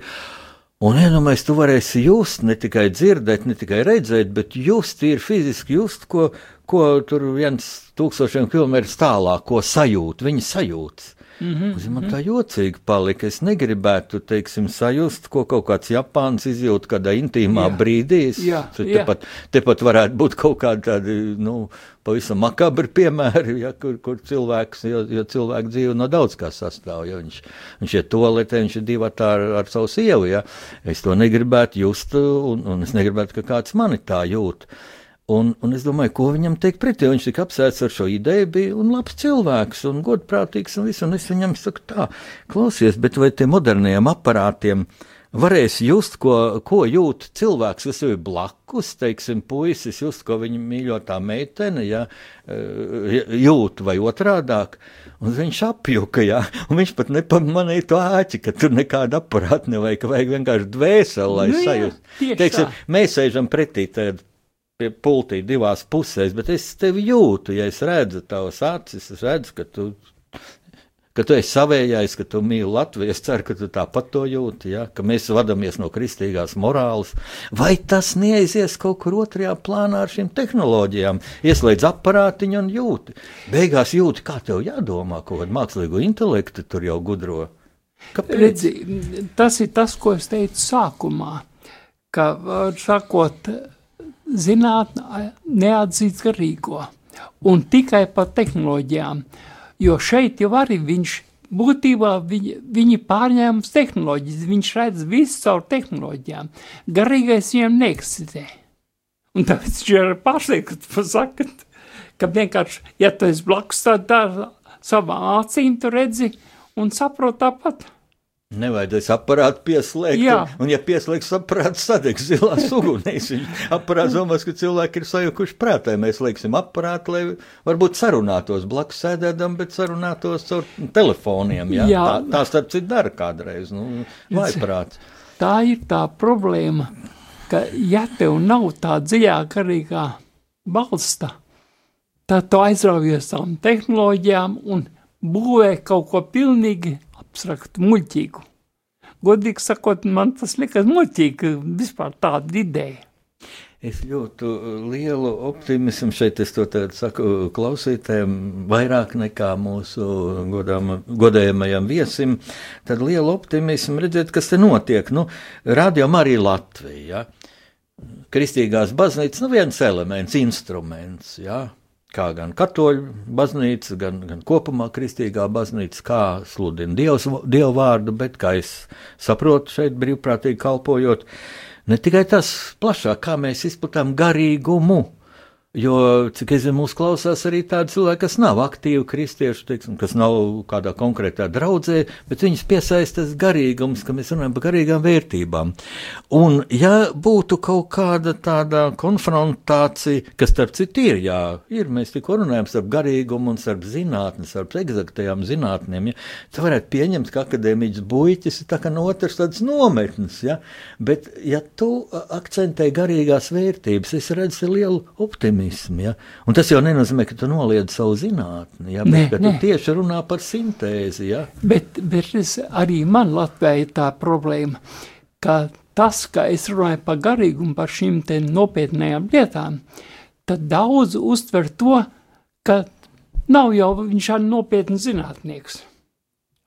Un iedomājieties, tu varēsi just, ne tikai dzirdēt, ne tikai redzēt, bet just, ir fiziski just, ko, ko tur viens tūkstošiem kilometru tālāk, ko sajūt, viņa sajūtas. Mm -hmm. Man tā jocīgi palika. Es negribētu, teiksim, sajust, ko kaut kāds Japāns izjūt kādā intīmā Jā. brīdī. Es- Jā, jā. Tepat, tepat varētu būt kaut kādi tādi, nu, pavisam makabri piemēri, ja, kur, kur cilvēks, jo, jo cilvēku dzīve no daudz kā sastāv. Ja viņš, viņš ir toaletē, viņš ir divi ar, ar savu sievu. Ja. Es to negribētu just, un, un es negribētu, ka kāds mani tā jūt. Un, un es domāju, ko viņam teikt pretī. Viņš tika apsēsts ar šo ideju, bija un labs cilvēks, un godprātīgs, un viss. Un es viņam saku, tā, klausies, bet vai tiem moderniem aparātiem varēs just, ko, ko jūt cilvēks, kas ir blakus, teiksim, puisis, just, ko viņa mīļotā meitene, ja, jūt vai otrādāk. Un viņš apjuka, jā, un viņš pat nepamanīja to āķi, ka tur nekāda aparāta nevajag, vajag vienkārši dvēseli, lai nu, sajūtu. Teiksim, mēs sēžam pretī tādā pie pultī divās pusēs, bet es tevi jūtu, ja es redzu tavas acis, es redzu, ka tu ka tu esi savējais, ka tu mīli Latviju. Es ceru, ka tu tāpat to jūti, ja? ka mēs vadāmies no kristīgās morāles. Vai tas neaizies kaut kur otrajā plānā ar šīm tehnoloģijām? Ieslēdz aparātiņu un jūti. Beigās jūti, kā tev jādomā, ko kādu mākslīgo intelektu tur jau gudro. Redzi, tas ir tas, ko es teicu sākumā, ka, sakot, zinātnē neatzīst garīgo un tikai par tehnoloģijām. Jo šeit jau arī viņš būtībā viņi, viņi pārņēma tehnoloģijas, viņš redz visu caur tehnoloģijām. Garīgais viņam neeksistē. Un tāpēc viņš ir pārsteigts, ka sakat, ka vienkārši, ja tu esi blakus tā, tā savām acīm, tu redzi un saproti tāpat. Nevajadzēs aparātu pieslēgt. Jā. Un, ja pieslēgs aparāts, sadegs zilās ugunīs. Aparāts domās, ka cilvēki ir sajukuši prātā. Mēs lieksim aparātu, lai varbūt sarunātos blakus sēdēdam, bet sarunātos caur telefoniem. Jā, jā. Tā, tā starp citu dara kādreiz. Nu, vaiprāts. Tā ir tā problēma, ka ja tev nav tā dziļā garīgā balsta, tad tu aizraujies tām tehnoloģijām un būvē kaut ko pilnīgi abstraktu, muļķīgu. Godīgi sakot, man tas liekas muļķīgi, vispār tāda ideja. Es ļoti lielu optimismu šeit, es to saku klausītājiem, vairāk nekā mūsu godām, godējamajam viesim. Tad lielu optimismu redzēt, kas te notiek. Nu, Radio arī Latvija. Ja? Kristīgās baznīcas, nu viens elements, instruments. Ja? Kā gan katoļu baznīca, gan, gan kopumā kristīgā baznīca, kā sludina dievs, dievu vārdu, bet, kā es saprotu, šeit brīvprātīgi kalpojot, ne tikai tas plašāk, kā mēs izplatām garīgumu Jo, cik es zinu, mūsu klausās arī tādi cilvēki, kas nav aktīvi kristieši, teiksim, kas nav kādā konkrētā draudzē, bet viņus piesaistas garīgums, ka mēs runājam par garīgām vērtībām. Un, ja būtu kaut kāda tāda konfrontācija, kas, starp citu, ir, jā, ir, mēs tikko runājam starp garīgumu un starp zinātni, starp eksaktajām zinātnēm, ja, tu varētu pieņemt, ka akadēmiķis buļķis ir tā kā no otras tādas nometnes, ja, bet, ja tu akcentē garīgās vērtības, es redzu lielu optimismu optimismu. Ja? Un tas jau nenozīmē, ka tu noliedz savu zinātni, ja? bet ka tu nē. tieši runā par sintēzi. Ja? Bet, bet es, arī man Latvijā ir tā problēma, ka tas, ka es runāju par garīgumu, par šīm nopietnējām lietām, tad daudz uztver to, ka nav jau viņš ir nopietns zinātnieks.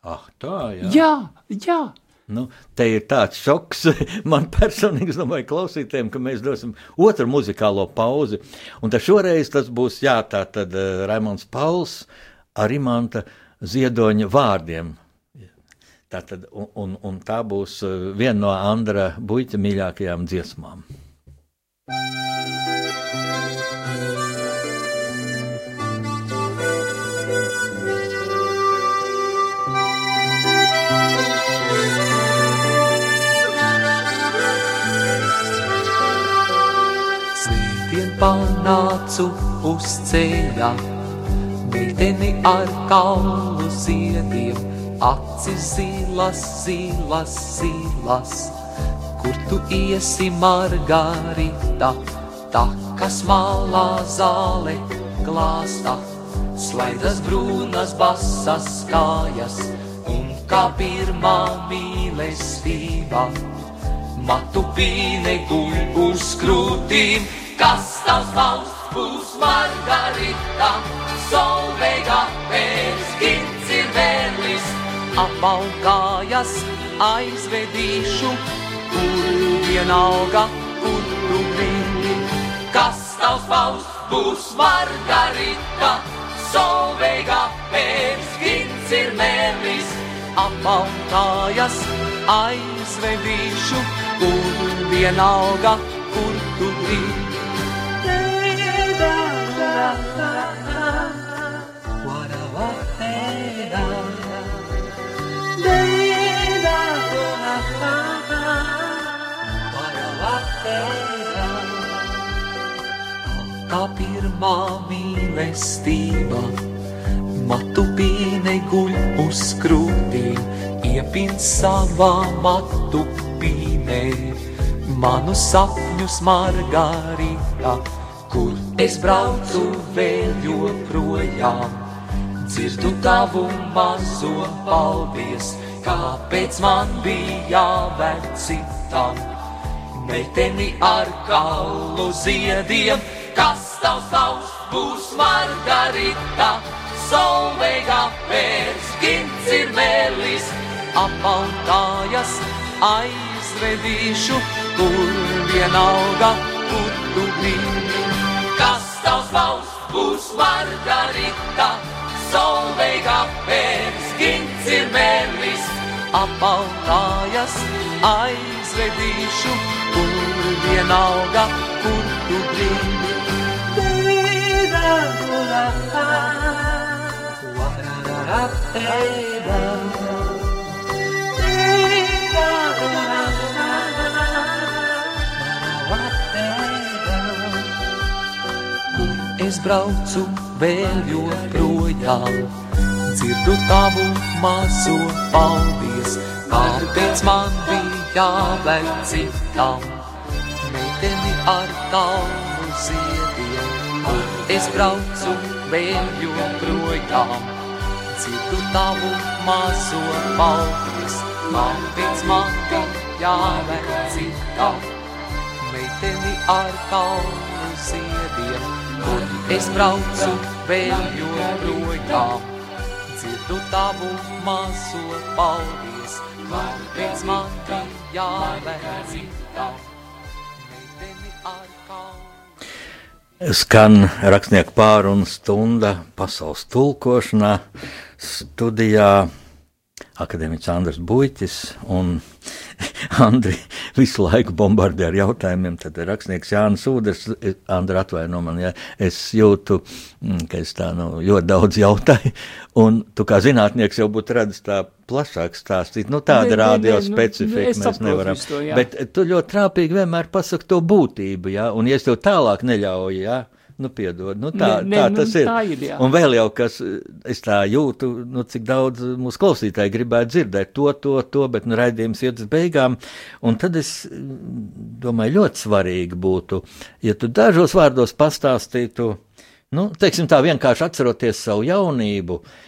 Ah, tā, jā. Jā, jā. Nu, te ir tāds šoks <laughs> man personīgi, es domāju, klausītājiem, ka mēs dosim otru muzikālo pauzi. Un tad šoreiz tas būs, jā, tā tad uh, Raimons Pauls ar Imanta Ziedoņa vārdiem. Tātad, un, un, un tā būs uh, viena no Andra Buļķa mīļākajām dziesmām. Panācu uz ceļa, meiteni ar kaulu ziediem, acis zilas, zilas, zilas. Kur tu iesi, Margarita, takas malā zāle glāsta, slaidas brūnas basas kājas, un kā pirmā mīlestība, matu pīne guļ uz krūtīm kas tavs valsts būs Margarita, solveiga pēc gins ir vērlis. Apvalkājas aizvedīšu, kur vienalga, kur tu gribi. Kas tavs valsts būs Margarita, solveiga pēc gins ir mērlis. Apvalkājas aizvedīšu, kur vienalga, kur tu gribi. Kā pirmā mīlestība, matu pīne guļ uz krūtīm, iepin savā matu pīnē, manu sapņu smargarītā kur es braucu vēl joprojām. Dzirdu tavu mazo paldies, kāpēc man bija jāvērt citam. Meiteni ar kaulu ziediem, kas tavs tavs būs margarita, solveiga pēc gints ir mēlis, apautājas aizvedīšu, kur vienalga, kur tu biji. Kas tavs tavs būs margarita, solveiga pēc gints ir mēlis, apautājas aizvedīšu, kur vienalga, kur tu gribi. Es braucu vēl joprojām, dzirdu tavu mazo paldies, kāpēc man bija jāvēl citam. Meiteni ar kalnu ziediem, un es braucu vēl joprojām, dzirdu tavu mazo paldies, kāpēc man bija jāvēl citam. Meiteni ar kalnu ziediem, un es braucu vēl joprojām. Dzirdu tavu mazo paldies, kāpēc man. Meiteni ar kalnu. Skan rakstnieku pārunu stunda pasaules tulkošanā studijā akadēmiķis Andris Buļķis un <laughs> Andri visu laiku bombardē ar jautājumiem. Tad rakstnieks Jānis Udrs, Andri atvaino man, ja es jūtu, mm, ka es tā nu, ļoti daudz jautāju, un tu kā zinātnieks jau būtu redzis tā plašāk stāstīt. Nu, tāda Nē, nē, rādio nē, nu, specifika es mēs nevaram. to, jā. Bet tu ļoti trāpīgi vienmēr pasaki to būtību, ja, un ja es tev tālāk neļauju, ja, nu, piedod, nu, tā, Nē, nē, tā nu, tas ir. tā ir, jā. Un vēl jau kas, es tā jūtu, nu, cik daudz mūsu klausītāji gribētu dzirdēt to, to, to, bet nu, raidījums iet uz beigām. Un tad es mm, domāju, ļoti svarīgi būtu, ja tu dažos vārdos pastāstītu, nu, teiksim tā vienkārši atceroties savu jaunību, eh,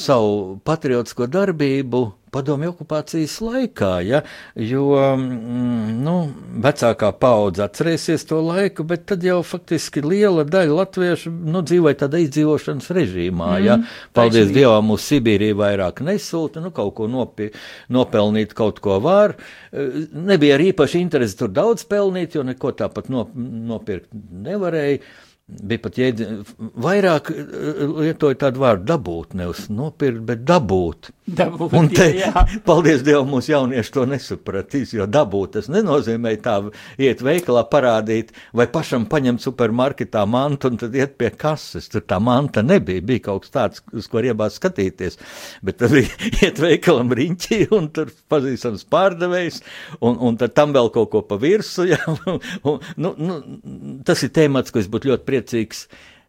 savu patriotisko darbību. Padomju okupācijas laikā, ja, jo mm, nu, vecākā paudze atcerēsies to laiku, bet tad jau faktiski liela daļa latviešu nu, dzīvoja tādā izdzīvošanas režīmā. Mm, ja. Paldies taisnība. Dievam, uz Sibīriju vairāk nesūta, nu, kaut ko nopi, nopelnīt, kaut ko var. Eh, Nebija arī īpaši interesi tur daudz pelnīt, jo neko tāpat nop, nopirkt nevarēja. Bija pat jēdziens, vairāk eh, lietoja tādu vārdu dabūt, nevis nopirkt, bet dabūt. Dabūt, Un te, jā, jā. <laughs> paldies Dievam, mūsu jaunieši to nesapratīs, jo dabūt tas nenozīmē tā iet veikalā parādīt vai pašam paņemt supermarketā mantu un tad iet pie kases. Tur tā manta nebija, bija kaut kas tāds, uz ko riebās skatīties, bet tad bija <laughs> iet veikalam riņķī un tur pazīstams pārdevējs un, un tad tam vēl kaut ko pa virsu. <laughs> Ja, un, nu, nu, tas ir temats, ko es būtu ļoti priecīgs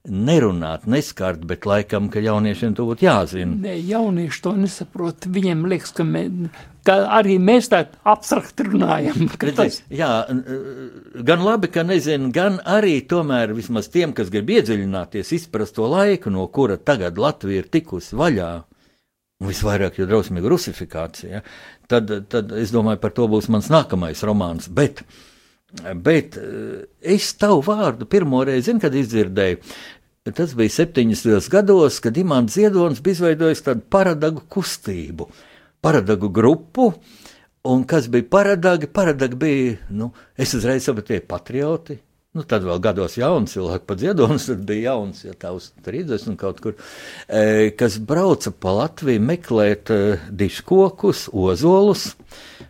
nerunāt, neskart, bet laikam, ka jauniešiem to būtu jāzina. Nē, jaunieši to nesaprot. Viņiem liekas, ka, mē, ka arī mēs tā abstrakt runājam. Tas, jā, gan labi, ka nezinu, gan arī tomēr vismaz tiem, kas grib iedziļināties, izprast to laiku, no kura tagad Latvija ir tikusi vaļā. Visvairāk jau drausmīga rusifikācija. Tad, tad es domāju, par to būs mans nākamais romāns. Bet, bet eh, es tavu vārdu pirmo reizi, zinu, kad izdzirdēju. Tas bija 70. gados, kad Imants Ziedonis bija izveidojis tādu paradagu kustību, paradagu grupu. Un kas bija paradagi? Paradagi bija, nu, es uzreiz sapratu, tie patrioti. Nu, tad vēl gados jauns cilvēks, pat ziedonis, bija jauns, ja tā uz 30 kaut kur, e, kas brauca pa Latviju meklēt e, diškokus, ozolus,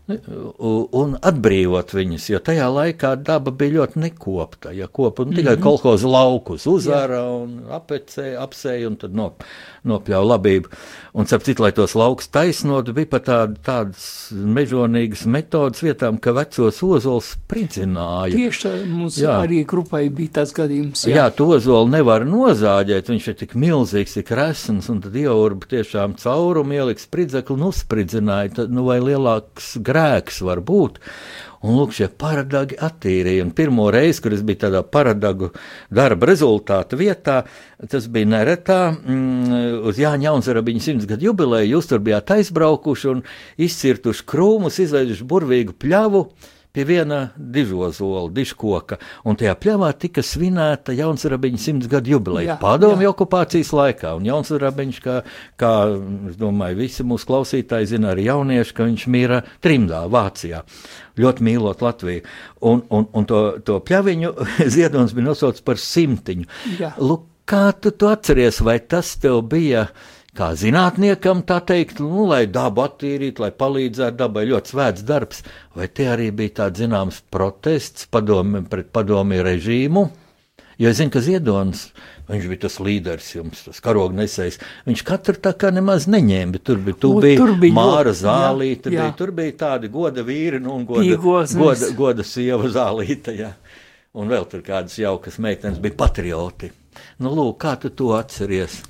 un atbrīvot viņus, jo tajā laikā daba bija ļoti nekopta. Ja kopa, nu, tikai mm -hmm. kolhoza laukus uzvara Jā. un apecēja, apsēja un tad nop, nopļauja labību. Un, ap citu, lai tos laukus taisnotu, bija pat tād, tādas mežonīgas metodas vietām, ka vecos ozols spridzināja. Tieši mums jā. arī grupai bija tāds gadījums. Jā, jā to ozolu nevar nozāģēt, viņš ir tik milzīgs, tik resns, un tad ieurba tiešām caurumu ieliks spridzekli, nu spridzināja, tad, nu vai lielāks grēks var būt. Un lūk, šie paradagi attīrīja. Un pirmo reizi, kad es biju tādā paradagu darba rezultātu vietā, tas bija neretā mm, uz Jāņa Jaunzarabiņa simts gadu jubileju. Jūs tur bijāt aizbraukuši un izcirtuši krūmus, izveiduši burvīgu pļavu pie viena dižozola, dižkoka, un tajā pļavā tika svinēta Jaunzarabiņa simts gadu jubileja padomju okupācijas laikā. Un Jaunzarabiņš, kā, kā domāju, visi mūsu klausītāji zina arī jaunieši, ka viņš mīra trimdā Vācijā. Ļoti mīlot Latviju. Un, un, un to, to pļaviņu <laughs> Ziedonis bija nosaucis par simtiņu. Jā. Lūk, kā tu to atceries, vai tas tev bija? Kā zinātniekam, tā teikt, nu, lai dabu attīrītu, lai palīdzētu dabai, ļoti svēts darbs, vai te arī bija tāds zināms protests padomi, pret padomi režīmu? Jo es zinu, ka Ziedonis, viņš bija tas līderis, jums tas karognesējs, viņš katru tā kā nemaz neņēma, bet tur bija, tu bija, tur bija Māra Zālīta, jā, jā. Bija, tur bija tādi goda vīri, nu, un goda, Pīgos, goda, goda sieva Zālīta, jā. Un vēl tur kādas jaukas meitenes bija patrioti. Nu, lūk, kā tu to atceries?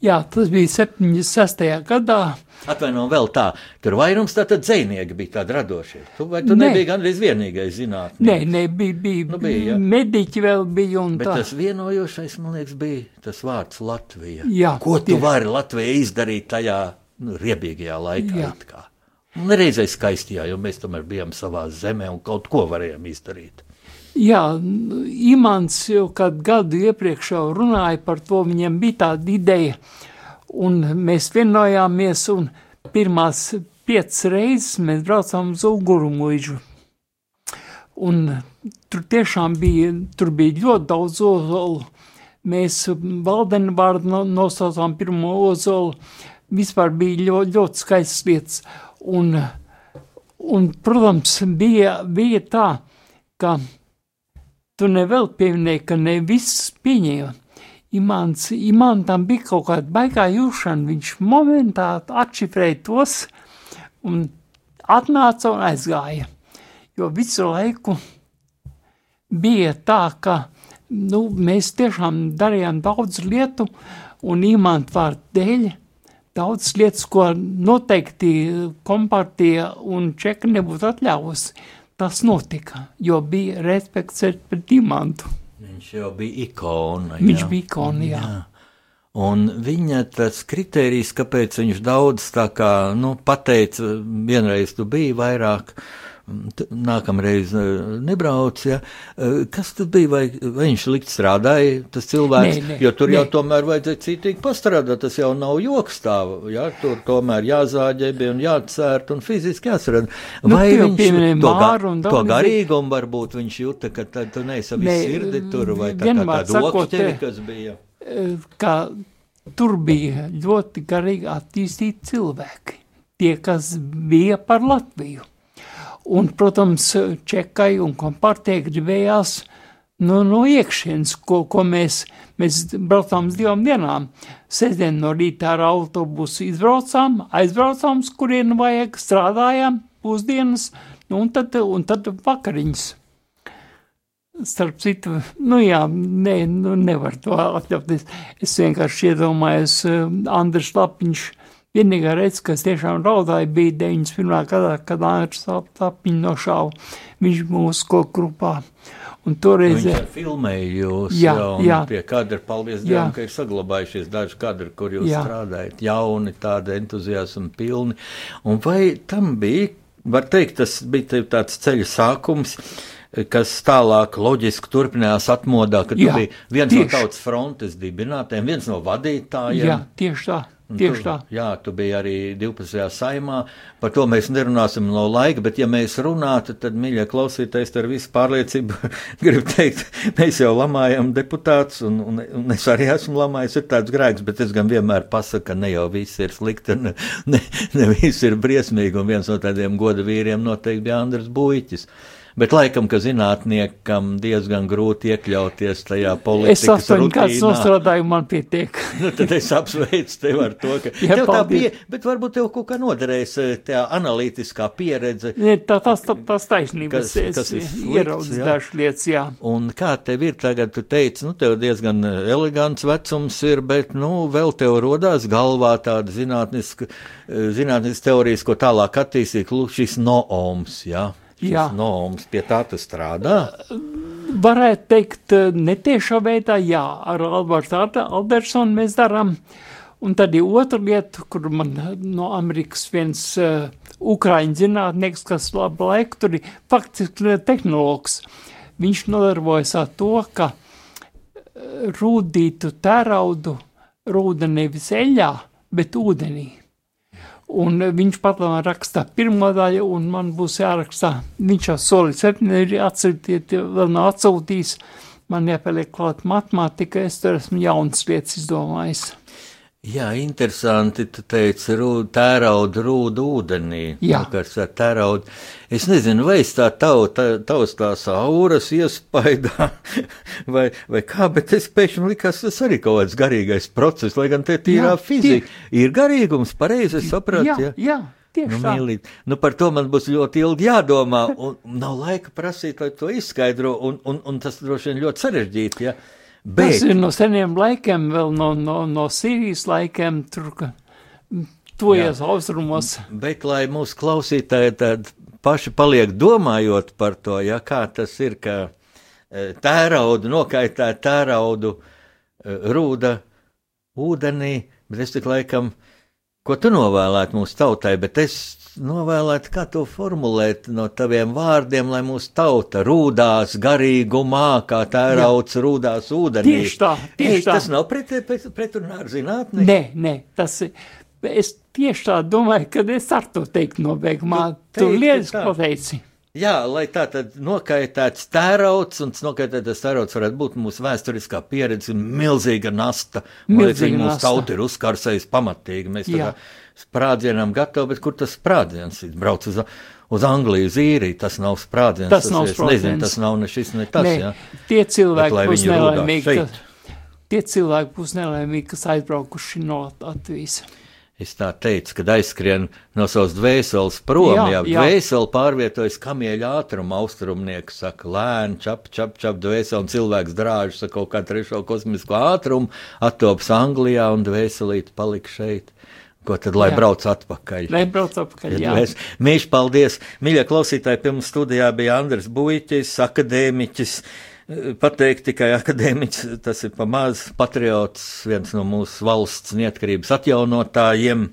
Jā, tas bija 76. gadā. Atvainojiet, vēl tā, tur vairums tātad dzinieki bija tādi radošie. Tu, vai tu ne. nebija gandrīz vienīgais zinātnē? Nē, nē, bija, bija, nu, bija ja. mediķi vēl bija un Bet tā. tas vienojošais, man liekas, bija tas vārds Latvija. Jā. Ko tu tieši. vari Latvijai izdarīt tajā nu, riebīgajā laikā? Jā. Nereizē skaistījā, jo mēs tomēr bijām savā zemē un kaut ko varējām izdarīt. Jā, Imants jau kādu gadu iepriekš jau runāja par to, viņam bija tāda ideja, un mēs vienojāmies, un pirmās piecas reizes mēs braucām uz Ugurumuižu. Un tur tiešām bija, tur bija ļoti daudz ozolu. Mēs valdeni vārdu nosaucām pirmo ozolu. Vispār bija ļoti, ļoti skaistas lietas. Un, un protams, bija, bija tā, ka Tu nevēl pieminēji, ka ne viss pieņēma. Imants, Imantam bija kaut kāda baigā jūšana, viņš momentā atšifrēja tos un atnāca un aizgāja. Jo visu laiku bija tā, ka nu, mēs tiešām darījām daudz lietu un Imanta vārdu dēļ daudz lietas, ko noteikti kompartija un čeka nebūtu atļāvusi tas notika, jo bija respekts pret imantu. Viņš jau bija ikona. Jā. Viņš bija ikona, jā. jā. Un viņa tas kriterijs, kāpēc viņš daudz tā kā, nu, pateica, vienreiz tu biji vairāk, uh, nākamreiz e, nebrauc. Ja. E, kas tas bija? Vai, vai viņš likt strādāja, tas cilvēks? Nē, nē, jo tur nē. jau tomēr vajadzēja citīgi pastrādāt. Tas jau nav joks stāv. Ja. Tur tomēr jāzāģēbi un jācērt un fiziski jāsarada. Nu, vai nu, viņš to, ga, to garīgumu varbūt viņš jūta, ka tad tu neesi visu sirdi tur vai tā kā tāda okšķeri, kas bija? E, ka tur bija ļoti garīgi attīstīti cilvēki. Tie, kas bija par Latviju. Un, protams, Čekai un kompartijai gribējās nu, no iekšienes, ko, ko mēs, mēs braucām uz divām dienām. Sestdien no rīta ar autobusu izbraucām, aizbraucām, kurien vajag, strādājām pusdienas, nu, un, tad, un tad vakariņas. Starp citu, nu jā, ne, nu nevar to atļauties. Es vienkārši iedomājos, uh, Andris Lapiņš Vienīgā reize, kas tiešām raudāja, bija 91. gadā, kad Andris Tapiņš nošāva viņš mūsu koku grupā. Un toreiz... Viņš filmēja jūs, jā, jā. pie kadra, paldies Dievam, ka ir saglabājušies daži kadri, kur jūs jā. strādājat, jauni, tādi entuziasmi pilni. Un vai tam bija, var teikt, tas bija tāds ceļa sākums, kas tālāk loģiski turpinājās atmodā, kad jā, tu biji viens tieši. no tautas frontes dibinātājiem, viens no vadītājiem. Jā, tieši tā Tieši tu, tā. Jā, tu biji arī 12. saimā. Par to mēs nerunāsim no laika, bet ja mēs runātu, tad, mīļie klausītājs, ar visu pārliecību <laughs> gribu teikt, mēs jau lamājam deputātus, un, un, un es arī esmu lamājis, ir tāds grēks, bet es gan vienmēr pasaku, ka ne jau viss ir slikti, ne, ne, ne viss ir briesmīgi, un viens no tādiem goda vīriem noteikti bija Andris Buiķis. Bet laikam, ka zinātniekam diezgan grūti iekļauties tajā Es politikas astoņu gadus rutīnā. nostrādāju, man pietiek. Nu, tad es apsveicu tevi ar to, ka <laughs> Jā, tev tā paldies. bija, bet varbūt tev kaut kā noderēs eh, tā analītiskā pieredze. Ne, tā, tas, tā, tas taisnības, Kas- es kas ieraudzis jā. dažas lietas, jā. Un kā tev ir tagad, tu teici, nu, tev diezgan eh, elegants vecums ir, bet, nu, vēl tev rodās galvā tāda zinātniska, eh, zinātniska teorijas, ko tālāk attīstīt, lūk, šis nooms, jā. Šis Jā. nooms, pie tā strādā. Varētu teikt, eh, netiešā veidā, jā, ar Albertu Aldersonu mēs darām. Un tad ir otra lieta, kur man no Amerikas viens uh, ukraiņu zinātnieks, kas labu laiku tur ir faktiski tehnologs. Viņš nodarbojas ar to, ka eh, rūdītu tēraudu rūda nevis eļā, bet ūdenī. Un viņš pat man rakstā pirmo daļu, un man būs jārakstā. Viņš jau solīja septiņi ir atsūtīt, vēl nav atsūtījis. Man jāpieliek klāt matemātika, es tur esmu jaunas lietas izdomājis. Jā, interesanti. Tu teici, tērauda rūda ūdenī. Jā. Vakars ar tērauda. Es nezinu, vai es tā tavu, tā, tavs tās auras iespaidā, <laughs> vai, vai kā, bet es pēkšņi likās, tas arī kaut kāds garīgais process, lai gan te tīrā Jā, fizika. Ir garīgums, pareizi es sapratu. jā, jā, tieši Nu, mīlīt. nu, par to man būs ļoti ilgi jādomā, un <laughs> nav laika prasīt, lai to izskaidro, un, un, un tas droši vien ļoti sarežģīti. Ja? Bet. Tas ir no seniem laikiem, vēl no, no, no Sīrijas laikiem, tur, ka tojas austrumos. bet, lai mūsu klausītāji tad paši paliek domājot par to, ja kā tas ir, ka e, tērauda, nokaitē tēraudu e, rūda ūdenī, bet es tik laikam, ko tu novēlētu mūsu tautai, bet es novēlētu, kā to formulēt no taviem vārdiem, lai mūsu tauta rūdās garīgumā, kā tērauds rūdās ūdenī. Tieši tā, tieši Ei, tā. Tas nav pret, pret, pretrunā ar zinātni. Nē, nē, tas ir. Es tieši tā domāju, ka es ar to teiktu nobeigumā. Tu Tu tā. pateici. Jā, lai tā tad nokaitēts tērauds, un tas nokaitētais tērauds varētu būt mūsu vēsturiskā pieredze, milzīga nasta. Milzīga ka mūsu nasta. tauta ir uzkarsējusi pamatīgi. Mēs Jā. tam sprādzienam gatavi, bet kur tas sprādziens ir? Brauc uz, uz Angliju, uz īriju, tas nav sprādziens. Tas nav es nezinu, sprādziens. tas nav ne šis, ne tas. Nē, jā. tie Bet cilvēki lai būs nelaimīgi. Ka, tie cilvēki būs nelaimīgi, kas aizbraukuši no Latvijas. Es tā teicu, kad aizskrien no savas dvēseles prom, jā, Jā, jā dvēsele pārvietojas kamieļa ātrumā, austrumnieks saka, lēni, čap, čap, čap, dvēsele, un cilvēks drāžas ar kaut kā trešo kosmisko ātrumu, attops Anglijā, un dvēselīt palika šeit. Ko tad, lai jā. Brauc atpakaļ? Lai brauc atpakaļ, jā. Mēs, mīļš, paldies! Mīļie klausītāji, pie mums studijā bija Andris Buļķis, akadēmiķis. Pateikt tikai akadēmiķis, tas ir pamazs patriots, viens no mūsu valsts neatkarības atjaunotājiem.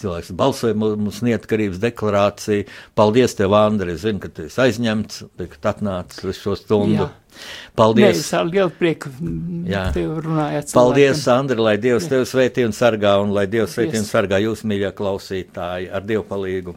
Cilvēks balsoja mu- mūsu neatkarības deklarāciju. Paldies, tev, Andri! Zinu, ka tu esi aizņemts, bet ka tu atnāc uz šo stundu. Jā. Paldies! es ar lielu prieku Jā. tev runājāt. Paldies, Andri, lai Dievs tevi sveitī un sargā, un lai Dievs sveitī un sargā jūs, mīļie klausītāji, ar Dievu palīdzību!